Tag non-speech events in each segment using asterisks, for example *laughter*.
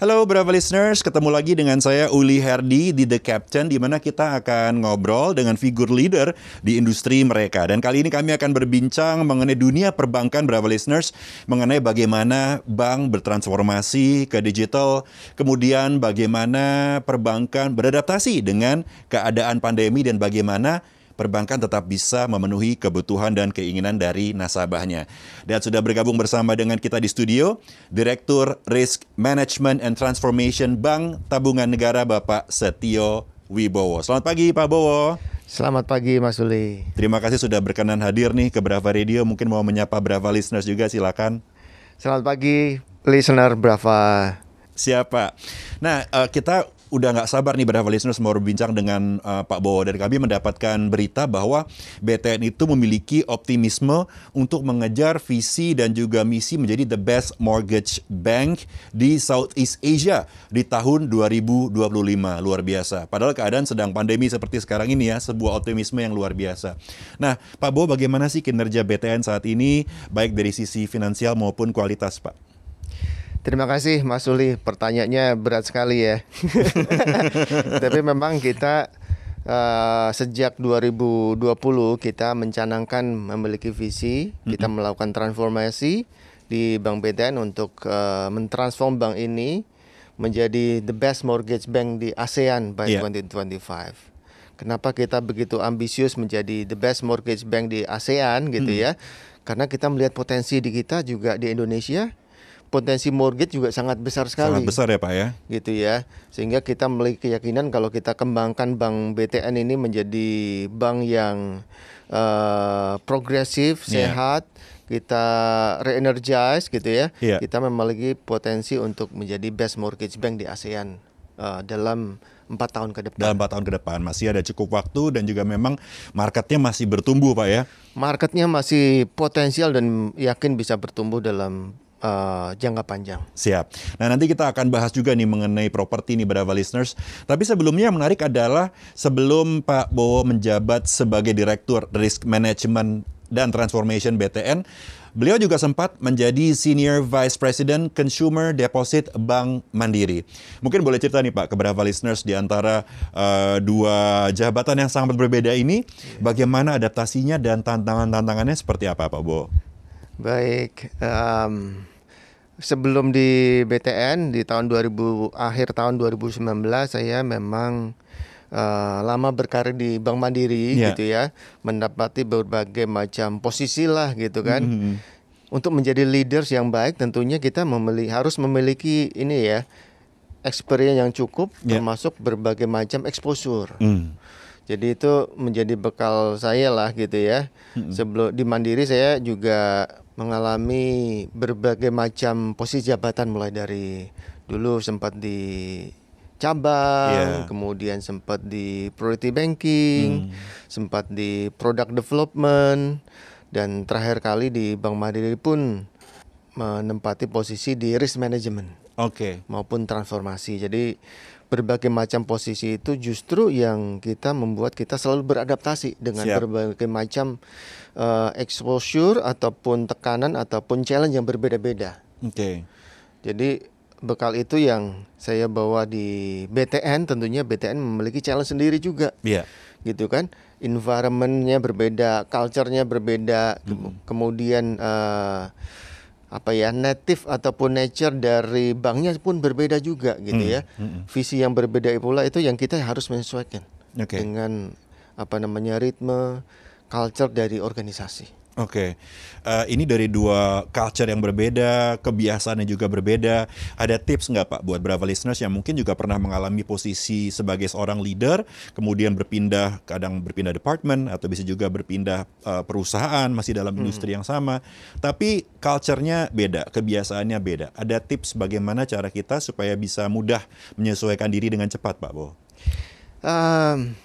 Halo Brava listeners, ketemu lagi dengan saya Uli Herdi di The Captain di mana kita akan ngobrol dengan figur leader di industri mereka. Dan kali ini kami akan berbincang mengenai dunia perbankan Brava listeners, mengenai bagaimana bank bertransformasi ke digital, kemudian bagaimana perbankan beradaptasi dengan keadaan pandemi dan bagaimana perbankan tetap bisa memenuhi kebutuhan dan keinginan dari nasabahnya. Dan sudah bergabung bersama dengan kita di studio, Direktur Risk Management and Transformation Bank Tabungan Negara Bapak Setio Wibowo. Selamat pagi Pak Bowo. Selamat pagi Mas Uli. Terima kasih sudah berkenan hadir nih ke Brava Radio. Mungkin mau menyapa Brava listeners juga silakan. Selamat pagi listener Brava. Siapa? Nah, eh, kita udah nggak sabar nih Brava listeners mau berbincang dengan uh, Pak Bowo dan kami mendapatkan berita bahwa BTN itu memiliki optimisme untuk mengejar visi dan juga misi menjadi the best mortgage bank di Southeast Asia di tahun 2025 luar biasa. Padahal keadaan sedang pandemi seperti sekarang ini ya sebuah optimisme yang luar biasa. Nah Pak Bowo bagaimana sih kinerja BTN saat ini baik dari sisi finansial maupun kualitas Pak? Terima kasih Mas Uli, pertanyaannya berat sekali ya. *laughs* Tapi memang kita uh, sejak 2020 kita mencanangkan memiliki visi, kita melakukan transformasi di Bank BTN untuk uh, mentransform bank ini menjadi the best mortgage bank di ASEAN by yeah. 2025. Kenapa kita begitu ambisius menjadi the best mortgage bank di ASEAN gitu hmm. ya? Karena kita melihat potensi di kita juga di Indonesia potensi mortgage juga sangat besar sekali. Sangat besar ya Pak ya. Gitu ya. Sehingga kita memiliki keyakinan kalau kita kembangkan bank BTN ini menjadi bank yang uh, progresif, yeah. sehat, kita re-energize gitu ya. Yeah. Kita memiliki potensi untuk menjadi best mortgage bank di ASEAN uh, dalam empat tahun ke depan. Dalam empat tahun ke depan masih ada cukup waktu dan juga memang marketnya masih bertumbuh pak ya. Marketnya masih potensial dan yakin bisa bertumbuh dalam uh, jangka panjang. Siap. Nah nanti kita akan bahas juga nih mengenai properti nih Brava listeners. Tapi sebelumnya yang menarik adalah sebelum Pak Bowo menjabat sebagai Direktur Risk Management dan Transformation BTN, beliau juga sempat menjadi Senior Vice President Consumer Deposit Bank Mandiri. Mungkin boleh cerita nih Pak ke Brava listeners di antara uh, dua jabatan yang sangat berbeda ini, bagaimana adaptasinya dan tantangan-tantangannya seperti apa Pak Bowo? Baik, um, sebelum di BTN di tahun 2000 akhir tahun 2019 saya memang uh, lama berkarir di Bank Mandiri yeah. gitu ya, mendapati berbagai macam posisi lah gitu kan. Mm -hmm. Untuk menjadi leaders yang baik tentunya kita memiliki harus memiliki ini ya experience yang cukup yeah. termasuk berbagai macam exposure. Mm. Jadi itu menjadi bekal saya lah gitu ya. Mm -hmm. Sebelum di Mandiri saya juga mengalami berbagai macam posisi jabatan mulai dari dulu sempat di cabang, yeah. kemudian sempat di priority banking, hmm. sempat di product development dan terakhir kali di Bank Mandiri pun menempati posisi di risk management. Okay. maupun transformasi. Jadi berbagai macam posisi itu justru yang kita membuat kita selalu beradaptasi dengan Siap. berbagai macam uh, exposure ataupun tekanan ataupun challenge yang berbeda-beda. Oke. Okay. Jadi bekal itu yang saya bawa di BTN tentunya BTN memiliki challenge sendiri juga. Iya. Yeah. Gitu kan? Environmentnya berbeda, culture-nya berbeda, mm -hmm. kemudian uh, apa ya native ataupun nature dari banknya pun berbeda juga gitu mm -hmm. ya. Mm -hmm. Visi yang berbeda pula itu yang kita harus menyesuaikan okay. dengan apa namanya ritme culture dari organisasi. Oke, okay. uh, eh, ini dari dua culture yang berbeda, kebiasaannya juga berbeda. Ada tips nggak Pak buat Brava listeners yang mungkin juga pernah mengalami posisi sebagai seorang leader, kemudian berpindah, kadang berpindah department atau bisa juga berpindah uh, perusahaan masih dalam hmm. industri yang sama, tapi culture-nya beda, kebiasaannya beda. Ada tips bagaimana cara kita supaya bisa mudah menyesuaikan diri dengan cepat, Pak Bo? Um,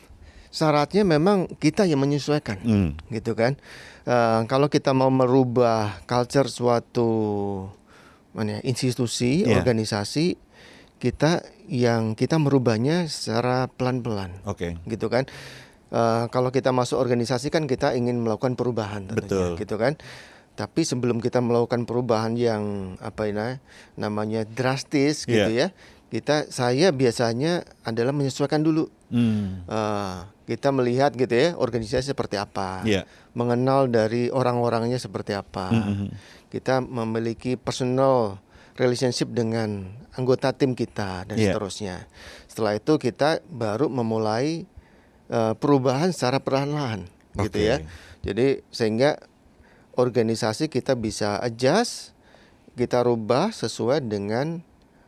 syaratnya memang kita yang menyesuaikan, hmm. gitu kan. Uh, kalau kita mau merubah culture suatu mana ya, institusi, yeah. organisasi, kita yang kita merubahnya secara pelan-pelan, okay. gitu kan. Uh, kalau kita masuk organisasi kan kita ingin melakukan perubahan, tentunya, Betul. gitu kan. Tapi sebelum kita melakukan perubahan yang apa ini namanya drastis gitu Iya. ya, kita saya biasanya adalah menyesuaikan dulu. Hmm. Eh, kita melihat gitu ya organisasi seperti apa, Iya. mengenal dari orang-orangnya seperti apa. Mhm. Kita memiliki personal relationship dengan anggota tim kita dan Iya. seterusnya. Setelah itu kita baru memulai eh, perubahan secara perlahan-lahan gitu Oke. ya. Jadi sehingga organisasi kita bisa adjust, kita rubah sesuai dengan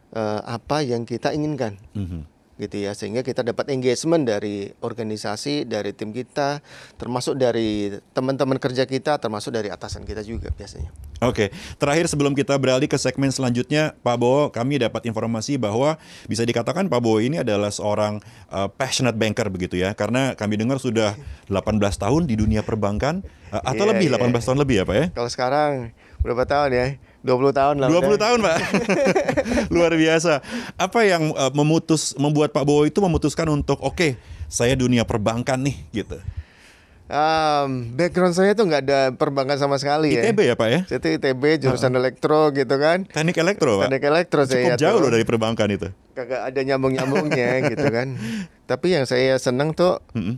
eh, apa yang kita inginkan Mhm. gitu ya sehingga kita dapat engagement dari organisasi dari tim kita termasuk dari teman-teman kerja kita termasuk dari atasan kita juga biasanya Oke, terakhir sebelum kita beralih ke segmen selanjutnya, Pak Bowo, kami dapat informasi bahwa bisa dikatakan Pak Bowo ini adalah seorang uh, passionate banker begitu ya, karena kami dengar sudah 18 tahun di dunia perbankan uh, atau Iya, lebih, iya. 18 tahun lebih ya Pak ya? kalau sekarang berapa tahun ya 20 tahun lah 20 udah. tahun Pak, *laughs* luar biasa. Apa yang uh, memutus membuat Pak Bowo itu memutuskan untuk oke, saya dunia perbankan nih gitu. Um, background saya tuh nggak ada perbankan sama sekali ya ITB ya Pak ya? Saya ITB jurusan elektro gitu kan Teknik elektro Pak. Teknik elektro Cukup saya jauh tuh. loh dari perbankan itu. kagak ada nyambung-nyambungnya *laughs* gitu kan tapi yang saya senang tuh Mm-mm.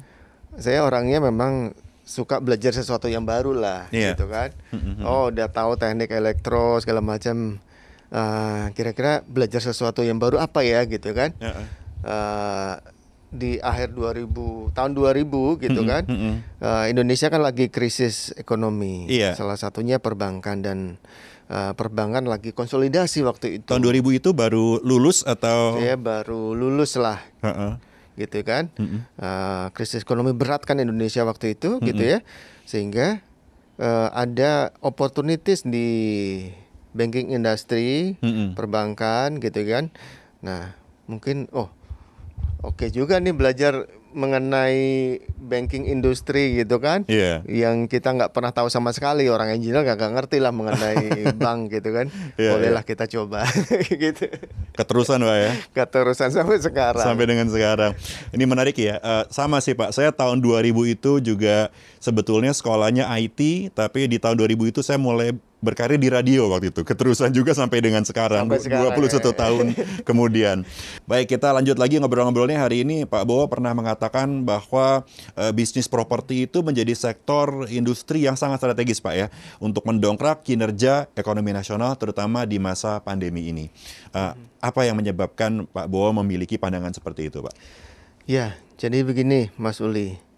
saya orangnya memang suka belajar sesuatu yang baru lah Iya. gitu kan Mm-mm. *laughs* oh udah tahu teknik elektro segala macam Ah, kira-kira belajar sesuatu yang baru apa ya gitu kan uh. Di akhir 2000 tahun 2000 gitu kan. Ah, Indonesia kan lagi krisis ekonomi Iya. salah satunya perbankan dan ah, perbankan lagi konsolidasi waktu itu Tahun 2000 itu baru lulus atau? saya baru lulus lah Heeh. Gitu kan Mm-mm. Uh, krisis ekonomi berat kan Indonesia waktu itu gitu ya sehingga uh, ada opportunities di banking industry Mm-mm. perbankan gitu kan nah mungkin oh oke juga nih belajar mengenai banking industri gitu kan Iya. yang kita nggak pernah tahu sama sekali orang engineer gak, ngerti lah mengenai *laughs* bank gitu kan Iya, bolehlah kita coba *laughs* gitu Keterusan Pak ya. keterusan sampai sekarang Sampai dengan sekarang. Ini menarik ya. Eh, sama sih Pak. Saya tahun 2000 itu juga sebetulnya sekolahnya IT, tapi di tahun 2000 itu saya mulai berkarir di radio waktu itu. Keterusan juga sampai dengan sekarang, Sampai sekarang, 21 ya. tahun *laughs* kemudian. Baik, kita lanjut lagi ngobrol-ngobrolnya hari ini. Pak Bowo pernah mengatakan bahwa eh, bisnis properti itu menjadi sektor industri yang sangat strategis Pak ya untuk mendongkrak kinerja ekonomi nasional terutama di masa pandemi ini. Eh, apa yang menyebabkan Pak Bowo memiliki pandangan seperti itu, Pak? Ya, jadi begini Mas Uli.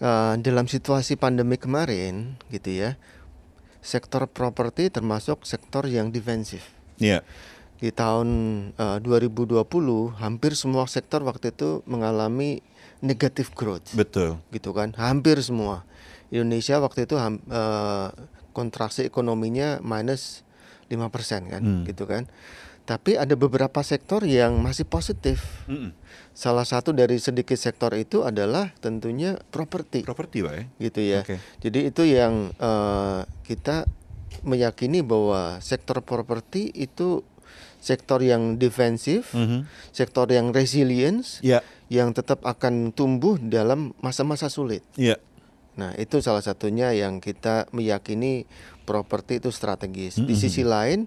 Eh, dalam situasi pandemi kemarin gitu ya, sektor properti termasuk sektor yang defensif. Iya. Di tahun eh, 2020 hampir semua sektor waktu itu mengalami negative growth Betul. gitu kan. Hampir semua. Indonesia waktu itu ham- eh, kontraksi ekonominya minus 5% kan Hmm. gitu kan. Tapi ada beberapa sektor yang masih positif. Mm-mm. Salah satu dari sedikit sektor itu adalah tentunya properti, Properti, Pak ya? gitu ya. Oke. Jadi itu yang eh, kita meyakini bahwa sektor properti itu sektor yang defensif, Mhm. sektor yang resilience, Iya. yang tetap akan tumbuh dalam masa-masa sulit. Iya. Nah, itu salah satunya yang kita meyakini properti itu strategis. Di Mhm. sisi lain,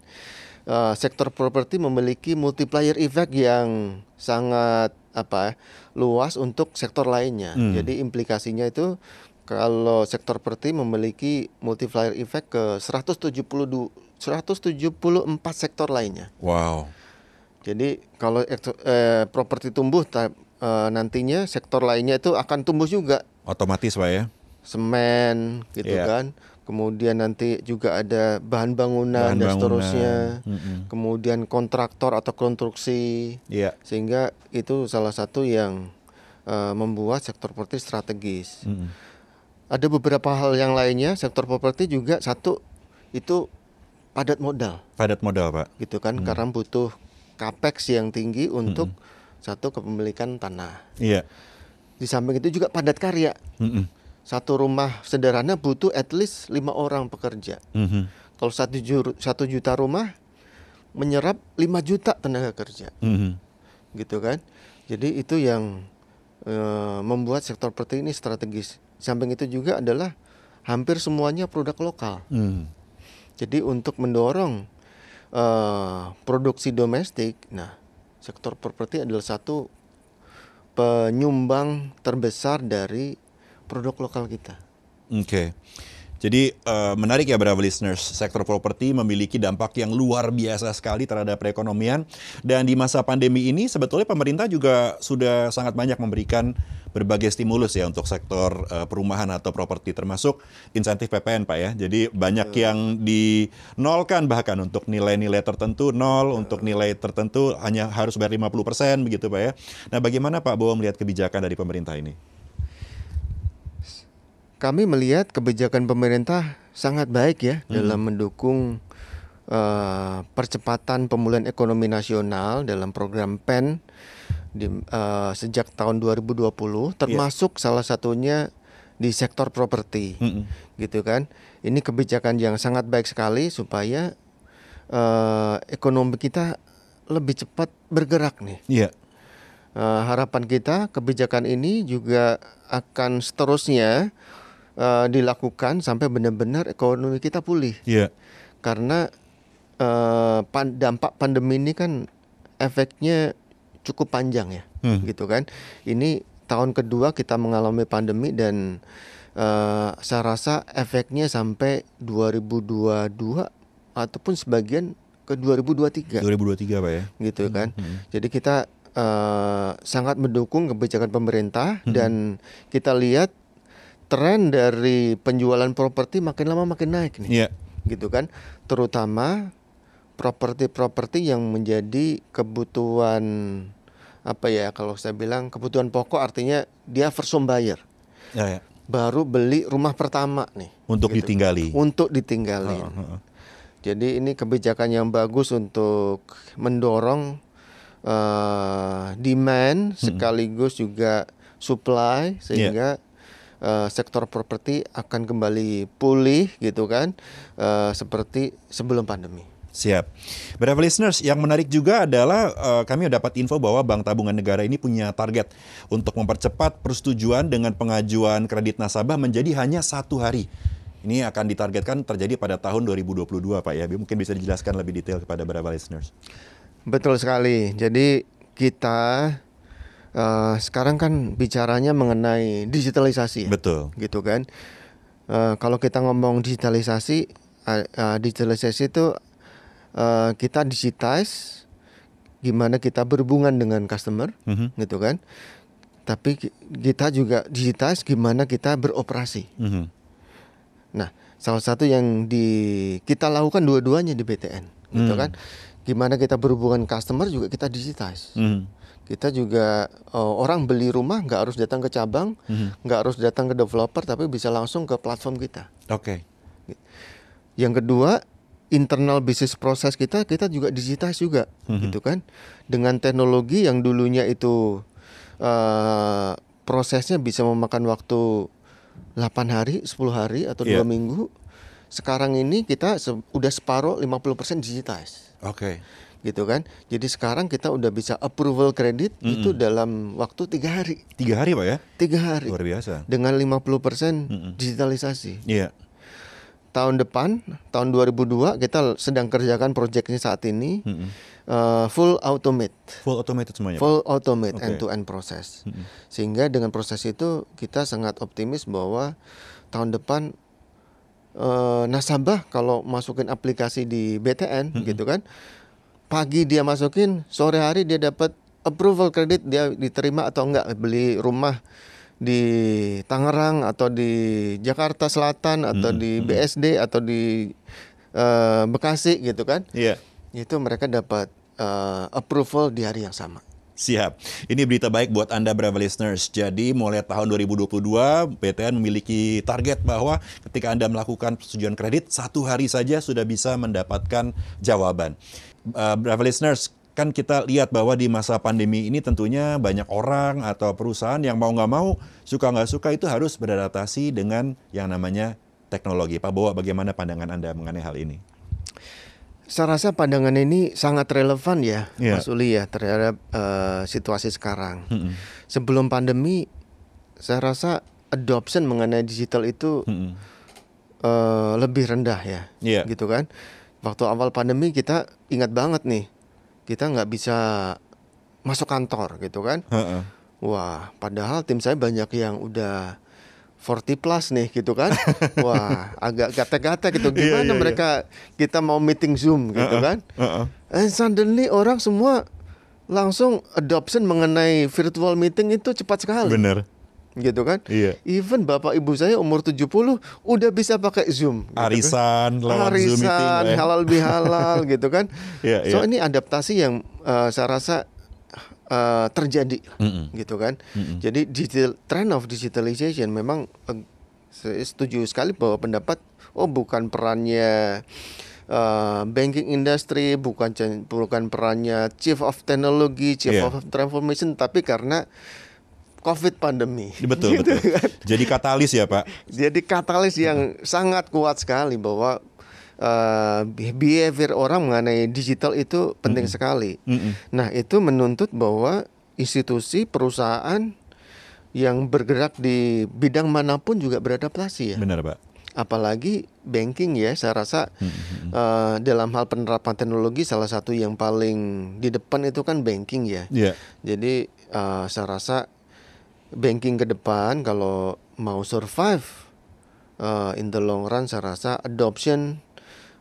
eh, sektor properti memiliki multiplier effect yang sangat apa ya, luas untuk sektor lainnya. Hmm. Jadi implikasinya itu kalau sektor properti memiliki multiplier effect ke 172 174 sektor lainnya. Wow. Jadi kalau eh, properti tumbuh ta- eh, nantinya sektor lainnya itu akan tumbuh juga Otomatis, Pak ya? semen gitu Iya. kan. Kemudian nanti juga ada bahan bangunan Bahan dan bangunan. seterusnya. Mm-mm. Kemudian kontraktor atau konstruksi. Iya. Sehingga itu salah satu yang eh, membuat sektor properti strategis. Mm-mm. Ada beberapa hal yang lainnya sektor properti juga satu itu padat modal Padat modal, Pak. gitu kan karena butuh capex yang tinggi untuk satu kepemilikan tanah. Iya. Di samping itu juga padat karya. Mm-mm. Satu rumah sederhana butuh at least lima orang pekerja. Mhm. Kalau satu, satu juta rumah menyerap 5 juta tenaga kerja, Mhm. gitu kan? Jadi itu yang eh, membuat sektor properti ini strategis. Samping itu juga adalah hampir semuanya produk lokal. Mm. Jadi untuk mendorong uh, produksi domestik, nah sektor properti adalah satu penyumbang terbesar dari produk lokal kita. Oke. Okay. Jadi uh, menarik ya beberapa listeners, sektor properti memiliki dampak yang luar biasa sekali terhadap perekonomian dan di masa pandemi ini sebetulnya pemerintah juga sudah sangat banyak memberikan berbagai stimulus ya untuk sektor uh, perumahan atau properti termasuk insentif PPN Pak ya. Jadi banyak yang dinolkan bahkan untuk nilai-nilai tertentu nol, untuk nilai tertentu hanya harus bayar 50% begitu Pak ya. Nah, bagaimana Pak Bowo melihat kebijakan dari pemerintah ini? Kami melihat kebijakan pemerintah sangat baik ya hmm. dalam mendukung uh, percepatan pemulihan ekonomi nasional dalam program PEN di, uh, sejak tahun 2020 termasuk yeah. salah satunya di sektor properti hmm. gitu kan ini kebijakan yang sangat baik sekali supaya uh, ekonomi kita lebih cepat bergerak nih yeah. uh, harapan kita kebijakan ini juga akan seterusnya uh, dilakukan sampai benar-benar ekonomi kita pulih. Iya. Yeah. Karena uh, pan dampak pandemi ini kan efeknya cukup panjang ya, hmm. gitu kan. Ini tahun kedua kita mengalami pandemi dan uh, saya rasa efeknya sampai 2022 ataupun sebagian ke 2023. 2023 pak ya. Gitu kan. Hmm. Jadi kita uh, sangat mendukung kebijakan pemerintah hmm. dan kita lihat tren dari penjualan properti makin lama makin naik nih. Yeah. Gitu kan? Terutama properti-properti yang menjadi kebutuhan apa ya kalau saya bilang kebutuhan pokok artinya dia first home buyer. Yeah, yeah. Baru beli rumah pertama nih. Untuk gitu. ditinggali. Untuk ditinggali. Oh, oh. Jadi ini kebijakan yang bagus untuk mendorong uh, demand sekaligus juga supply sehingga yeah uh, sektor properti akan kembali pulih gitu kan uh, seperti sebelum pandemi. Siap. Beberapa listeners, yang menarik juga adalah uh, kami dapat info bahwa Bank Tabungan Negara ini punya target untuk mempercepat persetujuan dengan pengajuan kredit nasabah menjadi hanya satu hari. Ini akan ditargetkan terjadi pada tahun 2022 Pak ya. Mungkin bisa dijelaskan lebih detail kepada beberapa listeners. Betul sekali. Jadi kita uh, sekarang kan bicaranya mengenai digitalisasi. Betul. Gitu kan. Uh, kalau kita ngomong digitalisasi, uh, uh, digitalisasi itu uh, kita digitize gimana kita berhubungan dengan customer, mm -hmm. gitu kan. Tapi kita juga digitize gimana kita beroperasi. Mm -hmm. Nah, salah satu yang di kita lakukan dua-duanya di BTN, gitu mm. kan. Gimana kita berhubungan customer juga kita digitize. Mm kita juga uh, orang beli rumah nggak harus datang ke cabang, mhm. nggak mm-hmm. harus datang ke developer, tapi bisa langsung ke platform kita. Oke. Okay. Yang kedua, internal bisnis proses kita kita juga digitize juga, mm-hmm. gitu kan? Dengan teknologi yang dulunya itu uh, prosesnya bisa memakan waktu 8 hari, 10 hari atau dua yeah. minggu. Sekarang ini kita se- udah separuh 50% digitize. Oke. Okay gitu kan. Jadi sekarang kita udah bisa approval kredit mm -hmm. itu dalam waktu tiga hari. Tiga hari pak ya? Tiga hari. Luar biasa. Dengan 50% mm -hmm. digitalisasi. Iya. Yeah. Tahun depan, tahun 2002 kita sedang kerjakan proyeknya saat ini mm -hmm. uh, full automate. Full automated semuanya. Full automate okay. end to end proses. Mm -hmm. Sehingga dengan proses itu kita sangat optimis bahwa tahun depan uh, nasabah kalau masukin aplikasi di BTN mm -hmm. gitu kan pagi dia masukin, sore hari dia dapat approval kredit dia diterima atau enggak beli rumah di Tangerang atau di Jakarta Selatan atau hmm, di hmm. BSD atau di uh, Bekasi gitu kan? Iya. Yeah. Itu mereka dapat uh, approval di hari yang sama. Siap. Ini berita baik buat Anda Brave listeners. Jadi mulai tahun 2022 BTN memiliki target bahwa ketika Anda melakukan persetujuan kredit satu hari saja sudah bisa mendapatkan jawaban uh, listeners, kan kita lihat bahwa di masa pandemi ini tentunya banyak orang atau perusahaan yang mau nggak mau, suka nggak suka itu harus beradaptasi dengan yang namanya teknologi. Pak Bowo, bagaimana pandangan Anda mengenai hal ini? Saya rasa pandangan ini sangat relevan ya, yeah. Mas Uli ya, terhadap uh, situasi sekarang. Mm -hmm. Sebelum pandemi, saya rasa adoption mengenai digital itu mm -hmm. eh, lebih rendah ya, Iya. gitu kan. Waktu awal pandemi kita ingat banget nih, kita nggak bisa masuk kantor gitu kan. Heeh. Wah, padahal tim saya banyak yang udah 40 plus nih gitu kan. *laughs* Wah, agak gatek-gatek gitu. Iya, Gimana iya. mereka kita mau meeting Zoom gitu Heeh. kan. Heeh. And suddenly orang semua langsung adoption mengenai virtual meeting itu cepat sekali Bener. Gitu kan. Iya. Even bapak ibu saya umur 70 udah bisa pakai Zoom. gitu kan. Arisan lewat Zoom meeting Arisan, ya. halal bihalal *laughs* gitu kan. Iya, so iya. ini adaptasi yang eh, saya rasa eh, terjadi Mm-mm. gitu kan. Mm-mm. Jadi digital trend of digitalization memang eh, saya setuju sekali bahwa pendapat oh bukan perannya eh, banking industry, bukan bukan perannya chief of technology, chief Iya. of transformation, tapi karena COVID pandemi. Betul, Gitu betul. kan. Jadi katalis ya, Pak. Jadi katalis yang sangat kuat sekali bahwa eh, behavior orang mengenai digital itu penting sekali. Mm-mm. Nah, itu menuntut bahwa institusi perusahaan yang bergerak di bidang mana pun juga beradaptasi ya. Benar, Pak. Apalagi banking ya, saya rasa eh, dalam hal penerapan teknologi salah satu yang paling di depan itu kan banking ya. Iya. Jadi eh, saya rasa banking ke depan kalau mau survive eh, in the long run saya rasa adoption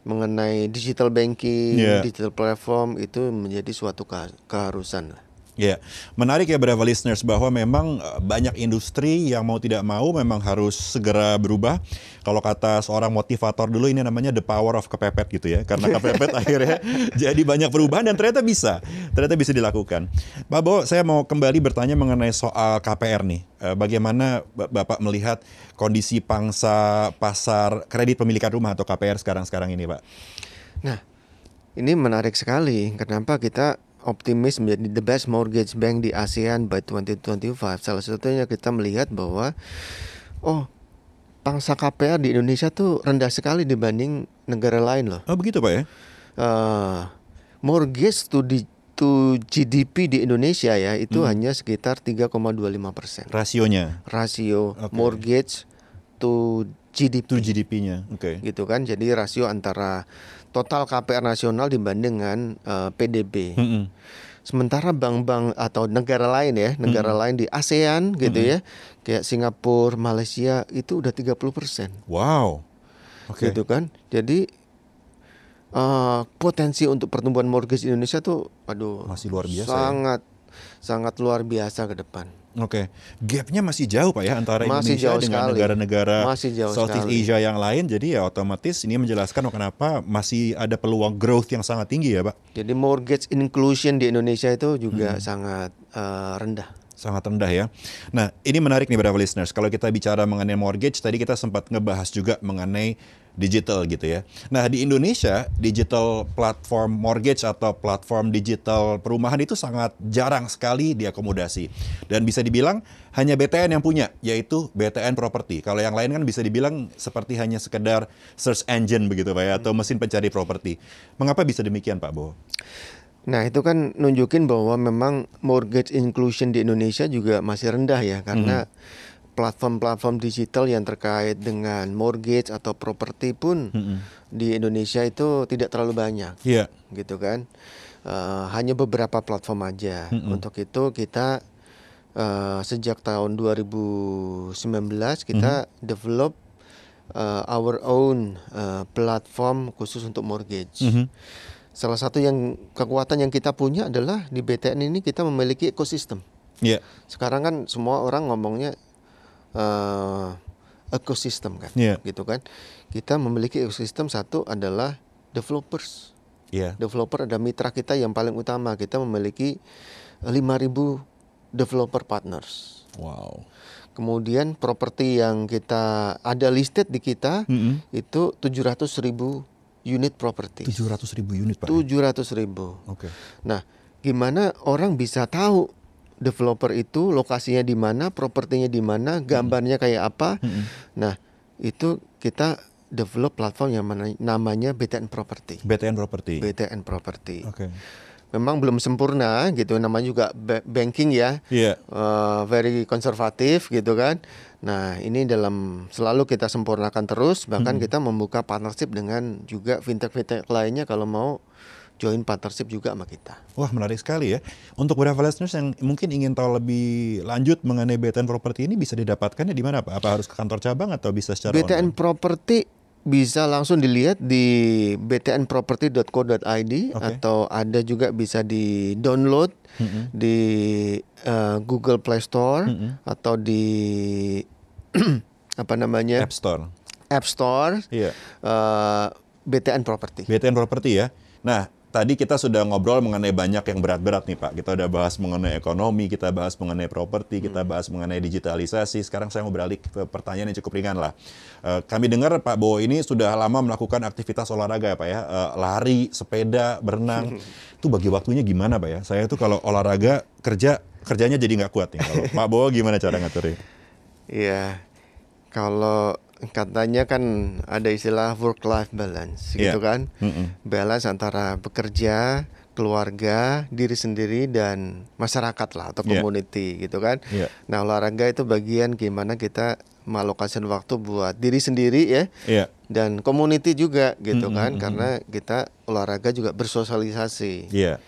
mengenai digital banking, Yeah. digital platform itu menjadi suatu keha- keharusan lah. Ya, menarik ya Brava listeners bahwa memang eh, banyak industri yang mau tidak mau memang harus segera berubah. Kalau kata seorang motivator dulu ini namanya the power of kepepet gitu ya. Karena *laughs* kepepet akhirnya jadi banyak perubahan dan ternyata bisa. Ternyata bisa dilakukan. Pak Bo, saya mau kembali bertanya mengenai soal KPR nih. Eh, Bagaimana Ba- Bapak melihat kondisi pangsa pasar kredit pemilikan rumah atau KPR sekarang-sekarang ini, Pak? Nah, ini menarik sekali. Kenapa kita optimis menjadi the best mortgage bank di ASEAN by 2025? Salah satunya kita melihat bahwa oh, pangsa KPR di Indonesia tuh rendah sekali dibanding negara lain loh. Oh, begitu Pak ya? Eh, mortgage to di to GDP di Indonesia ya itu hanya sekitar 3,25 persen. Rasionya Rasio Oke. mortgage to GDP itu GDP-nya. Oke. gitu kan. Jadi rasio antara total KPR nasional dibanding dengan eh, PDB. Mm-mm. Sementara bank-bank atau negara lain ya, negara lain di ASEAN gitu ya, kayak Singapura, Malaysia itu udah 30% Wow. Oke. gitu kan. Jadi eh, potensi untuk pertumbuhan mortgage Indonesia tuh aduh Masih luar biasa ya. Sangat sangat luar biasa ke depan. Oke, gapnya masih jauh pak ya antara Masih Indonesia jauh dengan negara-negara Southeast sekali. Asia yang lain. Jadi ya otomatis ini menjelaskan kenapa masih ada peluang growth yang sangat tinggi ya pak, Jadi mortgage inclusion di Indonesia itu juga Hmm. sangat eh, rendah. Sangat rendah ya. Nah ini menarik nih bravo listeners. Kalau kita bicara mengenai mortgage, tadi kita sempat ngebahas juga mengenai digital gitu ya. Nah di Indonesia digital platform mortgage atau platform digital perumahan itu sangat jarang sekali diakomodasi dan bisa dibilang hanya BTN yang punya yaitu BTN Property. Kalau yang lain kan bisa dibilang seperti hanya sekedar search engine begitu pak ya atau mesin pencari properti. Mengapa bisa demikian Pak Bo? Nah itu kan nunjukin bahwa memang mortgage inclusion di Indonesia juga masih rendah ya karena platform-platform digital yang terkait dengan mortgage atau properti pun di Indonesia itu tidak terlalu banyak Iya. gitu kan? Eh, hanya beberapa platform aja. Untuk itu kita eh, sejak tahun 2019 kita develop eh, our own eh, platform khusus untuk mortgage. Mhm. Salah satu yang kekuatan yang kita punya adalah di BTN ini kita memiliki ekosistem. Iya. Sekarang kan semua orang ngomongnya eh ekosistem kan, Iya. gitu kan. Kita memiliki ekosistem satu adalah developers. Iya. Developer ada mitra kita yang paling utama. Kita memiliki 5.000 developer partners. Wow. Kemudian properti yang kita ada listed di kita Mm-mm. itu 700.000 unit properti. 700 ribu unit Pak. 700 ribu. Oke. Nah, gimana orang bisa tahu developer itu lokasinya di mana, propertinya di mana, gambarnya kayak apa? Nah, itu kita develop platform yang mana- namanya BTN Property. BTN Property. BTN Property. Oke. Memang belum sempurna gitu, namanya juga ba- banking ya, Iya. eh, very konservatif gitu kan. Nah, ini dalam selalu kita sempurnakan terus, bahkan Hmm. kita membuka partnership dengan juga fintech-fintech lainnya kalau mau join partnership juga sama kita. Wah menarik sekali ya. Untuk beberapa listeners yang mungkin ingin tahu lebih lanjut mengenai BTN Property ini bisa didapatkannya di mana Pak? Apa harus ke kantor cabang atau bisa secara BTN online? Property bisa langsung dilihat di btnproperty.co.id atau ada juga bisa di download di eh, Google Play Store atau di *clears throat* apa namanya App Store. App Store Iya. eh, BTN Property. BTN Property ya. Nah, tadi kita sudah ngobrol mengenai banyak yang berat-berat nih Pak. Kita udah bahas mengenai ekonomi, kita bahas mengenai properti, kita bahas mengenai digitalisasi. Sekarang saya mau beralih ke pertanyaan yang cukup ringan lah. Eh, kami dengar Pak Bowo ini sudah lama melakukan aktivitas olahraga ya Pak ya. Eh, lari, sepeda, berenang. *laughs* Itu bagi waktunya gimana Pak ya? Saya tuh kalau olahraga kerja kerjanya jadi nggak kuat nih. Kalau Pak Bowo gimana cara ngaturnya? Iya. Kalau katanya kan ada istilah work life balance Iya. gitu kan. Mm-mm. Balance antara bekerja, keluarga, diri sendiri dan masyarakat lah atau Iya. community gitu kan. Iya. Nah, olahraga itu bagian gimana kita mengalokasikan waktu buat diri sendiri ya Iya. dan community juga gitu Mm-mm, kan karena kita olahraga juga bersosialisasi. Iya.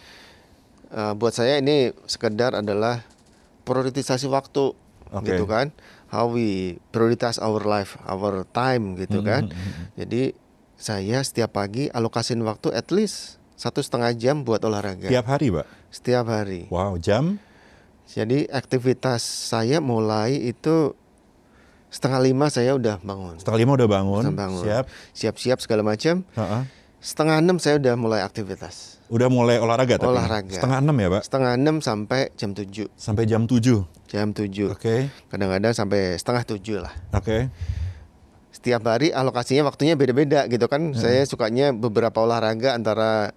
Eh, buat saya ini sekedar adalah prioritisasi waktu Oke. gitu kan how we prioritize our life our time gitu Mhm, kan mhm, mhm. jadi saya setiap pagi alokasin waktu at least satu setengah jam buat olahraga Tiap hari Pak? setiap hari Wow, jam? jadi aktivitas saya mulai itu setengah lima saya udah bangun Setengah lima udah bangun, Udah bangun. siap. siap-siap segala macam Ha-ha. setengah enam saya udah mulai aktivitas Udah mulai olahraga tapi? Olahraga. Setengah enam ya Pak? setengah enam sampai jam tujuh Sampai jam tujuh? Jam tujuh. Oke, kadang-kadang sampai setengah tujuh lah. Oke. setiap hari alokasinya waktunya beda-beda gitu kan. Saya sukanya beberapa olahraga antara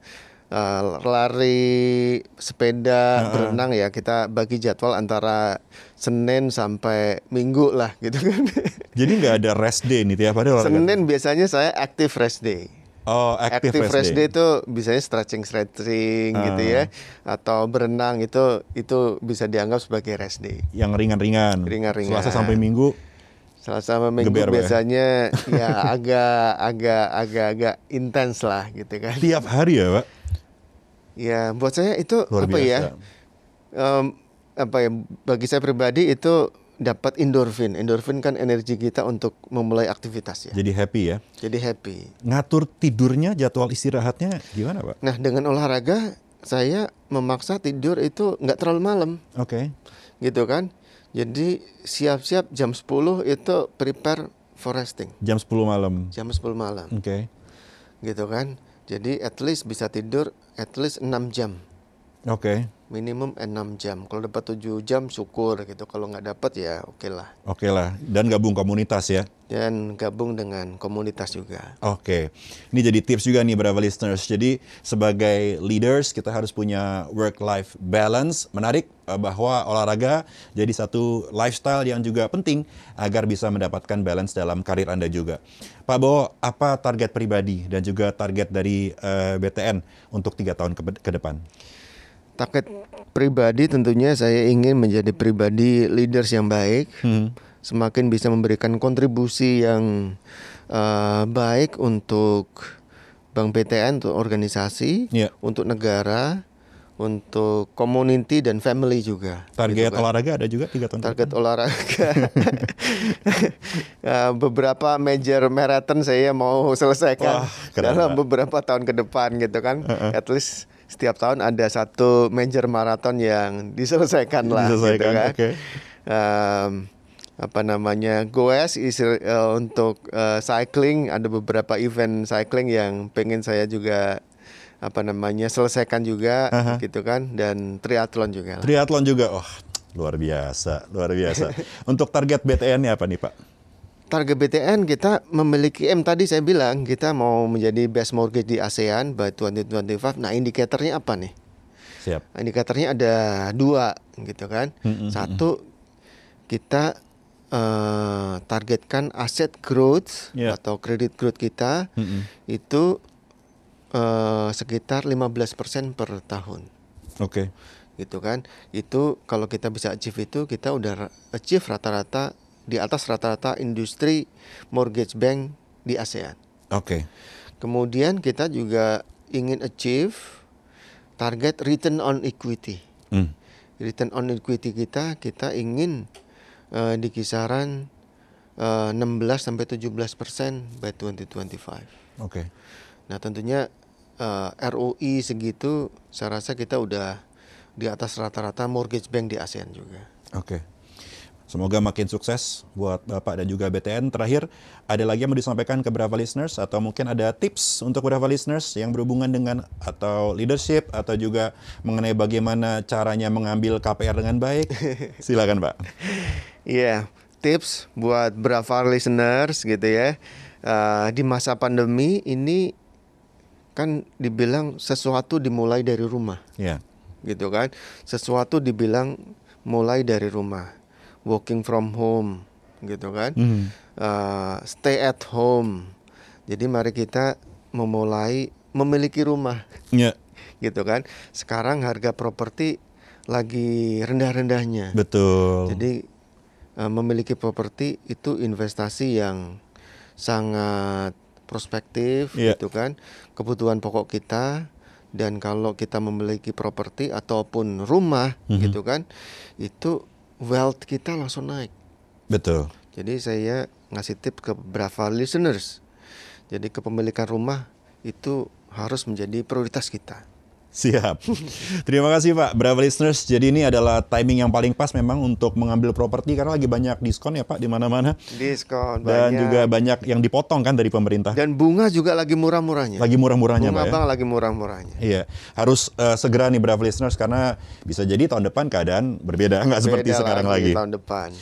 uh, lari sepeda Heeh. berenang ya. Kita bagi jadwal antara Senin sampai Minggu lah gitu kan. Jadi nggak ada rest day nih tiap hari olahraga? Senin biasanya saya active rest day Oh, active, active rest, rest day. day itu biasanya stretching stretching gitu Ah. ya atau berenang itu itu bisa dianggap sebagai rest day Yang ringan-ringan. Ringan-ringan. Selasa sampai Minggu. Selasa sama Minggu Geber, ya? biasanya ya *laughs* agak agak agak agak intens lah gitu kan. Tiap hari ya Pak? Ya buat saya itu Luar apa biasa. ya? Em, apa ya? Bagi saya pribadi itu dapat endorfin. Endorfin kan energi kita untuk memulai aktivitas ya. Jadi happy ya. Jadi happy. Ngatur tidurnya, jadwal istirahatnya gimana Pak? Nah dengan olahraga saya memaksa tidur itu nggak terlalu malam Oke. gitu kan. Jadi siap-siap jam 10 itu prepare for resting. Jam 10 malam. Jam 10 malam. Oke. gitu kan. Jadi at least bisa tidur at least 6 jam. Oke. Minimum 6 jam. Kalau dapat 7 jam syukur gitu. Kalau nggak dapat ya oke lah. Oke lah. Dan gabung komunitas ya. Dan gabung dengan komunitas juga. Oke, ini jadi tips juga nih beberapa listeners. Jadi sebagai leaders kita harus punya work-life balance. Menarik eh, bahwa olahraga jadi satu lifestyle yang juga penting agar bisa mendapatkan balance dalam karir Anda juga. Pak Bo, apa target pribadi dan juga target dari eh, BTN untuk tiga tahun ke, ke depan? Target pribadi tentunya saya ingin menjadi pribadi leaders yang baik. Hmm. Semakin bisa memberikan kontribusi yang eh, baik untuk Bank BTN, untuk organisasi, Iya. untuk negara, untuk community dan family juga. Target gitu kan. olahraga ada juga tiga tahun target depan? olahraga Ya, *laughs* beberapa major marathon saya mau selesaikan Wah, dalam beberapa tahun ke depan gitu kan at least setiap tahun ada satu major marathon yang *laughs* diselesaikan lah Diselesaikan, gitu kan oke. Em, apa namanya goes is eh, untuk eh, cycling ada beberapa event cycling yang pengen saya juga apa namanya selesaikan juga Aha. gitu kan dan triathlon juga lah. Triathlon juga, oh luar biasa, luar biasa. *laughs* untuk target BTN-nya apa nih Pak? Target BTN kita memiliki M tadi saya bilang kita mau menjadi best mortgage di ASEAN by 2025. Nah indikatornya apa nih? Siap. Indikatornya ada dua gitu kan. Mm-mm. Satu kita eh, targetkan aset growth Ya. atau kredit growth kita Mm-mm. itu eh, sekitar 15% per tahun Oke. gitu kan. Itu kalau kita bisa achieve itu kita udah achieve rata-rata di atas rata-rata industri mortgage bank di ASEAN. Oke. Kemudian kita juga ingin achieve target return on equity. Hmm. Return on equity kita kita ingin uh, di kisaran uh, 16 sampai 17 persen by 2025. Oke. Nah tentunya uh, ROI segitu, saya rasa kita udah di atas rata-rata mortgage bank di ASEAN juga. Oke. Semoga makin sukses buat Bapak dan juga BTN. Terakhir, ada lagi yang mau disampaikan ke Brava listeners atau mungkin ada tips untuk Brava listeners yang berhubungan dengan atau leadership atau juga mengenai bagaimana caranya mengambil KPR dengan baik? *laughs* Silakan, Pak. Iya, yeah, tips buat Brava listeners gitu ya. Uh, di masa pandemi ini kan dibilang sesuatu dimulai dari rumah. Iya. Yeah. Gitu kan. Sesuatu dibilang mulai dari rumah working from home gitu kan mm. uh, stay at home jadi mari kita memulai memiliki rumah yeah. *laughs* gitu kan sekarang harga properti lagi rendah-rendahnya betul jadi uh, memiliki properti itu investasi yang sangat prospektif yeah. gitu kan kebutuhan pokok kita dan kalau kita memiliki properti ataupun rumah mm -hmm. gitu kan itu wealth kita langsung naik. Betul. Jadi saya ngasih tip ke beberapa listeners. Jadi kepemilikan rumah itu harus menjadi prioritas kita. Siap. Terima kasih Pak. Bravo listeners. Jadi ini adalah timing yang paling pas memang untuk mengambil properti karena lagi banyak diskon ya Pak di mana-mana. Diskon Dan banyak. juga banyak yang dipotong kan dari pemerintah. Dan bunga juga lagi murah-murahnya. Lagi murah-murahnya Pak. Bunga ya? lagi murah-murahnya. Iya. Harus uh, segera nih Bravo listeners karena bisa jadi tahun depan keadaan berbeda nggak seperti sekarang lagi. Tahun depan.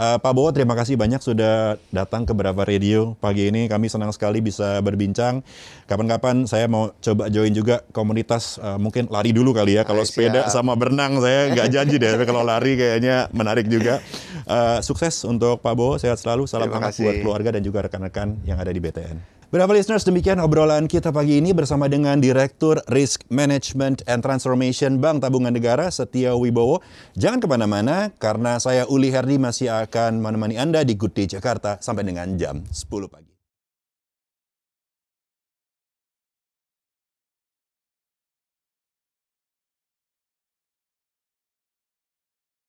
Uh, Pak Bowo, terima kasih banyak sudah datang ke Berapa Radio pagi ini. Kami senang sekali bisa berbincang. Kapan-kapan saya mau coba join juga komunitas uh, mungkin lari dulu kali ya. Kalau sepeda sama berenang saya nggak *laughs* janji deh. Tapi kalau lari kayaknya menarik juga. Uh, sukses untuk Pak Bowo, sehat selalu. Salam hangat buat keluarga dan juga rekan-rekan yang ada di BTN. Berapa listeners, demikian obrolan kita pagi ini bersama dengan Direktur Risk Management and Transformation Bank Tabungan Negara Setia Wibowo. Jangan ke mana-mana karena saya Uli Herdi masih akan menemani Anda di Good Day Jakarta sampai dengan jam 10 pagi.